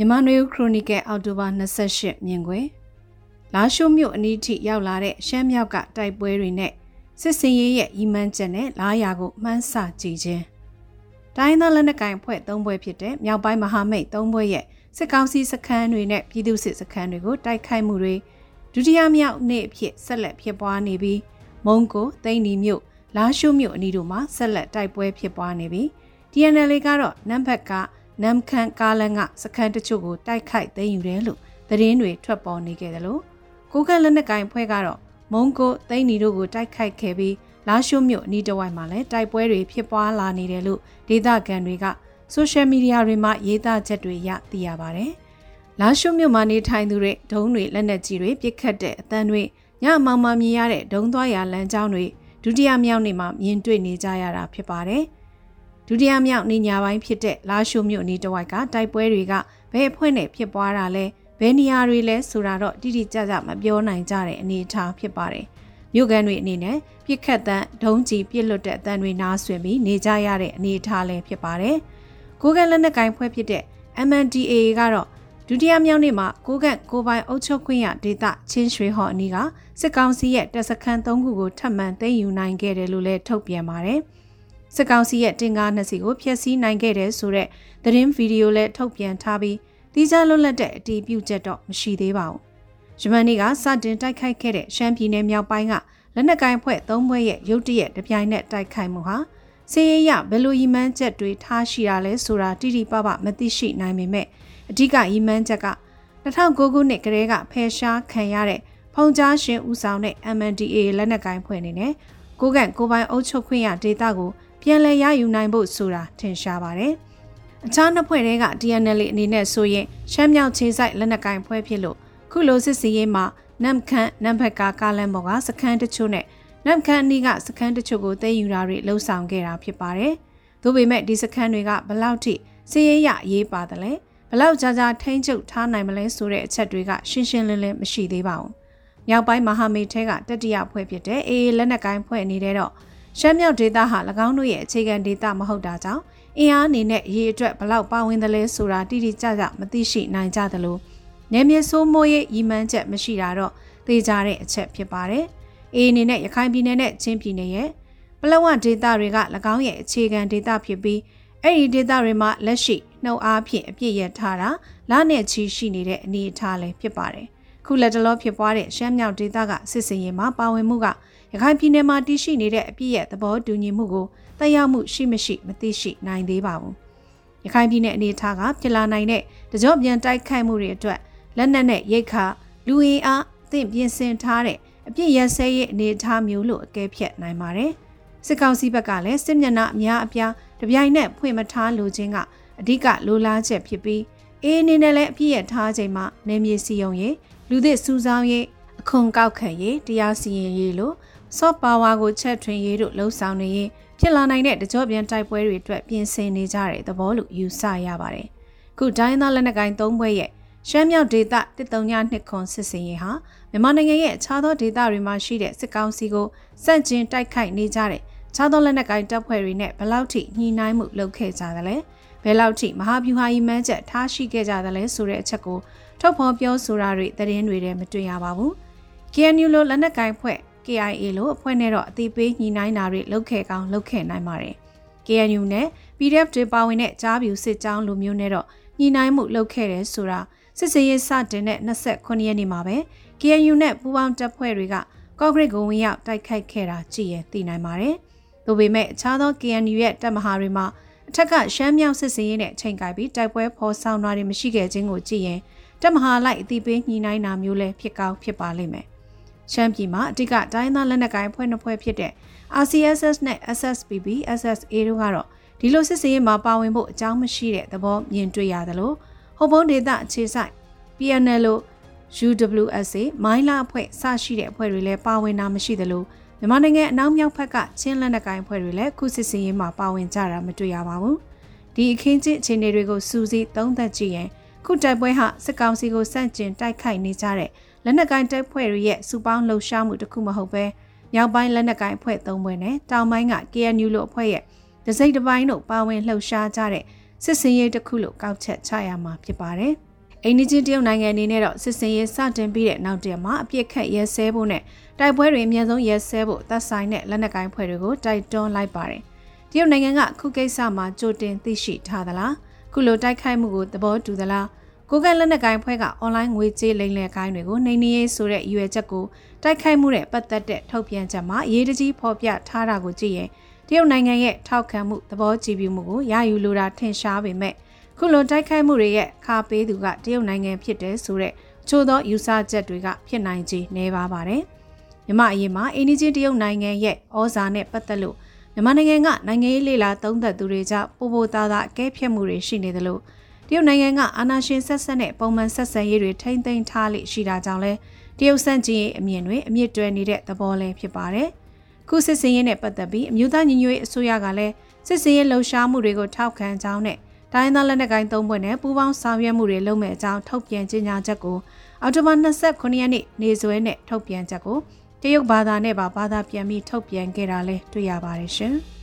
မြန်မာနွေဦးခရိုနီကယ်အောက်တိုဘာ28မြင်ကွယ်လာရှိုးမြို့အနီးထိရောက်လာတဲ့ရှမ်းမြောက်ကတိုက်ပွဲတွေနဲ့စစ်စင်ရေးရဲ့ဤမှန်းချက်နဲ့လာရာကိုမှန်းဆကြည့်ခြင်းတိုင်းသားလက်နက်ကိုင်ဖွဲ့၃ဘွဲဖြစ်တဲ့မြောက်ပိုင်းမဟာမိတ်၃ဘွဲရဲ့စစ်ကောင်စီစခန်းတွေနဲ့ပြည်သူစစ်စခန်းတွေကိုတိုက်ခိုက်မှုတွေဒုတိယမြောက်နေ့အဖြစ်ဆက်လက်ဖြစ်ပွားနေပြီးမုံကိုသိန်းဒီမြို့လာရှိုးမြို့အနီးတို့မှာဆက်လက်တိုက်ပွဲဖြစ်ပွားနေပြီး DNL ကတော့နမ်ဘတ်က နမ်ခန်ကားလန်ကစခန်းတချို့ကိုတိုက်ခိုက်သိမ်းယူတယ်လို့သတင်းတွေထွက်ပေါ်နေခဲ့တယ်လို့ကိုကန့်လက်နက်ကင်ဖွဲ့ကတော့မုံကိုသိန်းနီတို့ကိုတိုက်ခိုက်ခဲ့ပြီးလာရှိုးမြို့အနီးတစ်ဝိုက်မှာလည်းတိုက်ပွဲတွေဖြစ်ပွားလာနေတယ်လို့ဒေသခံတွေကဆိုရှယ်မီဒီယာတွေမှာရေးသားချက်တွေရသိရပါတယ်။လာရှိုးမြို့မှာနေထိုင်သူတွေဒုံးတွေလက်နက်ကြီးတွေပစ်ခတ်တဲ့အတန်းတွေညမောင်မှမြင်ရတဲ့ဒုံသွားရာလမ်းကြောင်းတွေဒုတိယမြောက်နေ့မှာမြင်တွေ့နေကြရတာဖြစ်ပါတယ်။ ဒုတိယမြောက်နေညာပိုင်းဖြစ်တဲ့လာရှိုမြို့နေတဝိုက်ကတိုက်ပွဲတွေကဘယ်အဖွဲ့နဲ့ဖြစ်ပွားတာလဲဘယ်နေရာတွေလဲဆိုတာတော့တိတိကျကျမပြောနိုင်ကြတဲ့အနေအထားဖြစ်ပါတယ်မြို့ကန်တွေအနေနဲ့ပြစ်ခတ်တန်းဒုံးကြီးပြစ်လွတ်တဲ့အတန်းတွေနားဆွင်ပြီးနေကြရတဲ့အနေအထားလည်းဖြစ်ပါတယ်ကိုကန်လက်နက်ကင်ဖွဲ့ဖြစ်တဲ့ MNDAA ကတော့ဒုတိယမြောက်နေ့မှာကိုကန့်ကိုပိုင်အုပ်ချုပ်ခွင့်ရဒေသချင်းရွှေဟော်အနီးကစစ်ကောင်စီရဲ့တပ်စခန်း၃ခုကိုထပ်မံသိမ်းယူနိုင်ခဲ့တယ်လို့လည်းထုတ်ပြန်ပါတယ်။ စစ်ကောင်စီရဲ့တင်ကားနှစ်စီကိုဖျက်ဆီးနိုင်ခဲ့တယ်ဆိုတဲ့သတင်းဗီဒီယိုလည်းထုတ်ပြန်ထားပြီးတိကျလွတ်လပ်တဲ့အတည်ပြုချက်တော့မရှိသေးပါဘူး။ဂျမနီကစတင်တိုက်ခိုက်ခဲ့တဲ့ရှမ်းပြည်နယ်မြောက်ပိုင်းကလက်နက်ကိုင်ဖွဲ့၃ဘွဲ့ရဲ့ရုတ်တရက်တပြိုင်နက်တိုက်ခိုက်မှုဟာစီးရဲရဘယ်လိုရီမန်းချက်တွေထားရှိတာလဲဆိုတာတိတိပပမသိရှိနိုင်ပေမဲ့အဓိကရီမန်းချက်က2009ခုနှစ်ကတည်းကဖယ်ရှားခံရတဲ့ဖုန်ကြားရှင်ဦးဆောင်တဲ့ MNDA လက်နက်ကိုင်ဖွဲ့နေနဲ့ကိုကန့်ကိုပိုင်အုပ်ချုပ်ခွင့်ရဒေတာကို ပြန်လည်ရယူနိုင်ဖို့ဆိုတာထင်ရှားပါတယ်။အခြားနှစ်ဖွဲ့တွေက DNL အနေနဲ့ဆိုရင်ရှမ်းမြောက်ခြေဆိုင်လက်နက်ကင်ဖွဲ့ဖြစ်လို့ခုလိုစစ်စီရေးမှာနမ်ခန့်နမ်ဘက်ကကားလန်ဘော်ကစခန်းတချို့နဲ့နမ်ခန့်အနီးကစခန်းတချို့ကိုသိမ်းယူတာတွေလှုံ့ဆော်ခဲ့တာဖြစ်ပါတယ်။သို့ပေမဲ့ဒီစခန်းတွေကဘလောက်ထိစီရေးရရေးပါတယ်လဲဘလောက်ကြာကြာထိမ့်ချုပ်ထားနိုင်မလဲဆိုတဲ့အချက်တွေကရှင်းရှင်းလင်းလင်းမရှိသေးပါဘူး။မြောက်ပိုင်းမဟာမိတ်ထဲကတတိယဖွဲ့ဖြစ်တဲ့အေးလက်နက်ကိုင်းဖွဲ့နေတဲ့တော့ ရှမ်းမြောက်ဒေသဟာ၎င်းတို့ရဲ့အခြေခံဒေသမဟုတ်တာကြောင့်အင်အားအနေနဲ့ရေအတွက်ဘလောက်ပါဝင်သလဲဆိုတာတိတိကျကျမသိရှိနိုင်ကြသလိုနေမြေဆိုးမိုးရဲ့ဤမှန်းချက်မရှိတာတော့သိကြတဲ့အချက်ဖြစ်ပါတယ်။အေအနေနဲ့ရခိုင်ပြည်နယ်နဲ့ချင်းပြည်နယ်ရဲ့ပလဝဒေသတွေက၎င်းရဲ့အခြေခံဒေသဖြစ်ပြီးအဲ့ဒီဒေသတွေမှာလက်ရှိနှုတ်အားဖြင့်အပြည့်ရထားတာလနဲ့ချီရှိနေတဲ့အနေအထားလည်းဖြစ်ပါတယ်။ခုလက်တလောဖြစ်ပွားတဲ့ရှမ်းမြောက်ဒေသကစစ်စင်ရေးမှာပါဝင်မှုက ရခိုင်ပြည်နယ်မှာတည်ရှိနေတဲ့အပြည့်ရဲ့သဘောတူညီမှုကိုတက်ရောက်မှုရှိမရှိမသိရှိနိုင်သေးပါဘူး။ရခိုင်ပြည်နယ်အနေအထားကဖြစ်လာနိုင်တဲ့တကြော့ပြန်တိုက်ခိုက်မှုတွေအတွက်လက်နက်နဲ့ရိတ်ခါလူအင်အားအသင့်ပြင်ဆင်ထားတဲ့အပြည့်ရစဲရဲ့အနေအထားမျိုးလို့အကဲဖြတ်နိုင်ပါတယ်။စစ်ကောင်စီဘက်ကလည်းစစ်မျက်နှာအများအပြားတပြိုင်နက်ဖွင့်မထားလိုခြင်းကအဓိကလိုလားချက်ဖြစ်ပြီးအေးအနေနဲ့လည်းအပြည့်ရထားချိန်မှာနေမြေစီယုံရေးလူသစ်စူးစောင်းရေးအခွန်ကောက်ခံရေးတရားစီရင်ရေးလို့ soft power ကိုချက်ထွင်ရေးတို့လှုံ့ဆော်နေရင်ဖြစ်လာနိုင်တဲ့တကြောပြန်တိုက်ပွဲတွေအတွက်ပြင်ဆင်နေကြတဲ့သဘောလို့ယူဆရပါတယ်။ခုဒိုင်းသားလက်နက်ကိုင်၃ဘွဲ့ရဲ့ရှမ်းမြောက်ဒေသတစ်တုံညနှစ်ခွန်စစ်စင်ရေးဟာမြန်မာနိုင်ငံရဲ့အခြားသောဒေသတွေမှာရှိတဲ့စစ်ကောင်စီကိုစန့်ကျင်တိုက်ခိုက်နေကြတဲ့ခြားသောလက်နက်ကိုင်တပ်ဖွဲ့တွေနဲ့ဘယ်လောက်ထိညှိနှိုင်းမှုလုပ်ခဲ့ကြသလဲဘယ်လောက်ထိမဟာဗျူဟာကြီးမှန်းချက်ထားရှိခဲ့ကြသလဲဆိုတဲ့အချက်ကိုထုတ်ဖော်ပြောဆိုတာတွေသတင်းတွေထဲမတွေ့ရပါဘူး။ KNU လိုလက်နက်ကိုင်ဖွဲ့ KIA လို့အဖွဲ့နဲ့တော့အသေးပေးညှိနှိုင်းတာတွေလုပ်ခဲ့ကောင်းလုပ်ခဲ့နိုင်ပါတယ်။ KNU နဲ့ PDF တွေပါဝင်တဲ့ကြားပြူစစ်ကြောင်းလိုမျိုးနဲ့တော့ညှိနှိုင်းမှုလုပ်ခဲ့တယ်ဆိုတာစစ်စေးရေးစတင်တဲ့29ရက်နေ့မှာပဲ KNU နဲ့ပူးပေါင်းတပ်ဖွဲ့တွေကကော့ဂရိတ်ကိုဝင်ရောက်တိုက်ခိုက်ခဲ့တာကြည့်ရင်သိနိုင်ပါတယ်။ဒါပေမဲ့အခြားသော KNU ရဲ့တပ်မဟာတွေမှာအထက်ကရှမ်းမြောက်စစ်စေးရေးနဲ့ချိန်ကိုက်ပြီးတိုက်ပွဲဖော်ဆောင်တာတွေမရှိခဲ့ခြင်းကိုကြည့်ရင်တပ်မဟာလိုက်အတိပေးညှိနှိုင်းတာမျိုးလည်းဖြစ်ကောင်းဖြစ်ပါလိမ့်မယ်။ ရှမ်းပြည်မှာအတိကတိုင်းသားလက်နက်ကိုင်ဖွဲ့နှစ်ဖွဲ့ဖြစ်တဲ့ RCSS နဲ့ SSPB SSA တို့ကတော့ဒီလိုစစ်စရေးမှာပါဝင်ဖို့အကြောင်းမရှိတဲ့သဘောမြင်တွေ့ရသလိုဟိုဘုံဒေသအခြေဆိုင် PNL လို့ UWSA မိုင်းလာအဖွဲ့စရှိတဲ့အဖွဲ့တွေလည်းပါဝင်တာမရှိသလိုမြန်မာနိုင်ငံအနောက်မြောက်ဘက်ကချင်းလက်နက်ကိုင်အဖွဲ့တွေလည်းခုစစ်စရေးမှာပါဝင်ကြတာမတွေ့ရပါဘူးဒီအခင်းကျင်းအခြေအနေတွေကိုစူးစီးသုံးသပ်ကြည့်ရင်ခုတိုက်ပွဲဟာစစ်ကောင်စီကိုစန့်ကျင်တိုက်ခိုက်နေကြတဲ့ လက်နက်ကိုင်တပ်ဖွဲ့တွေရဲ့စုပေါင်းလှုပ်ရှားမှုတစ်ခုမဟုတ်ပဲမြောက်ပိုင်းလက်နက်ကိုင်အဖွဲ့၃ဖွဲ့နဲ့တောင်ပိုင်းက KNU လို့အဖွဲ့ရဲ့ဒစိမ့်တစ်ပိုင်းတို့ပါဝင်လှုပ်ရှားကြတဲ့စစ်စင်ရေးတစ်ခုလို့ကောက်ချက်ချရမှာဖြစ်ပါတယ်။အိန္ဒိချင်းတရုတ်နိုင်ငံအနေနဲ့တော့စစ်စင်ရေးစတင်ပြီးတဲ့နောက်တရက်မှာအပြစ်ခတ်ရဲဆဲဖို့နဲ့တိုက်ပွဲတွေအများဆုံးရဲဆဲဖို့သက်ဆိုင်တဲ့လက်နက်ကိုင်းဖွဲ့တွေကိုတိုက်တွန်းလိုက်ပါတယ်။တရုတ်နိုင်ငံကခုကိစ္စမှာကြိုတင်သိရှိထားသလား။ခုလိုတိုက်ခိုက်မှုကိုသဘောတူသလား။ ကိုကလက်နက်ကိုင်းဖွဲ့ကအွန်လိုင်းငွေကြေးလိမ်လည်ကိုင်းတွေကိုနှိမ်နင်းရေးဆိုတဲ့ရွေချက်ကိုတိုက်ခိုက်မှုနဲ့ပတ်သက်တဲ့ထုတ်ပြန်ချက်မှာအရေးတကြီးဖော်ပြထားတာကိုကြည့်ရင်တရုတ်နိုင်ငံရဲ့ထောက်ခံမှုသဘောကြည်ပြုမှုကိုရယူလိုတာထင်ရှားပေမဲ့ခုလိုတိုက်ခိုက်မှုတွေရဲ့ခါပေးသူကတရုတ်နိုင်ငံဖြစ်တယ်ဆိုတဲ့ချို့သောယူဆချက်တွေကဖြစ်နိုင်ခြေနည်းပါပါတယ်။မြမအရေးမှာအိန္ဒိချင်းတရုတ်နိုင်ငံရဲ့ဩဇာနဲ့ပတ်သက်လို့မြန်မာနိုင်ငံကနိုင်ငံရေးလေလာသုံးသက်သူတွေကြောင့်ပိုပိုသားသားအကဲဖြတ်မှုတွေရှိနေသလို တရုတ်နိုင်ငံကအာဏာရှင်ဆက်ဆက်နဲ့ပုံမှန်ဆက်ဆံရေးတွေထိမ့်သိမ်းထားလိရှိတာကြောင့်လဲတရုတ်ဆန့်ကျင်ရေးအမြင်တွေအမြင့်တွယ်နေတဲ့သဘောလည်းဖြစ်ပါတယ်။ခုစစ်စင်ရေးနဲ့ပတ်သက်ပြီးအမျိုးသားညီညွတ်ရေးအစိုးရကလည်းစစ်စင်ရေးလှုံ့ဆော်မှုတွေကိုထောက်ခံကြောင်းနဲ့တိုင်းသားလက်နက်ကိုင်းသုံးဖွဲ့နဲ့ပူးပေါင်းဆောင်ရွက်မှုတွေလုပ်မဲ့အကြောင်းထုတ်ပြန်ကြေညာချက်ကိုအော်တိုဘာ29ရက်နေ့နေ့စွဲနဲ့ထုတ်ပြန်ချက်ကိုတရုတ်ဘာသာနဲ့ပါဘာသာပြန်ပြီးထုတ်ပြန်ခဲ့တာလဲတွေ့ရပါတယ်ရှင်။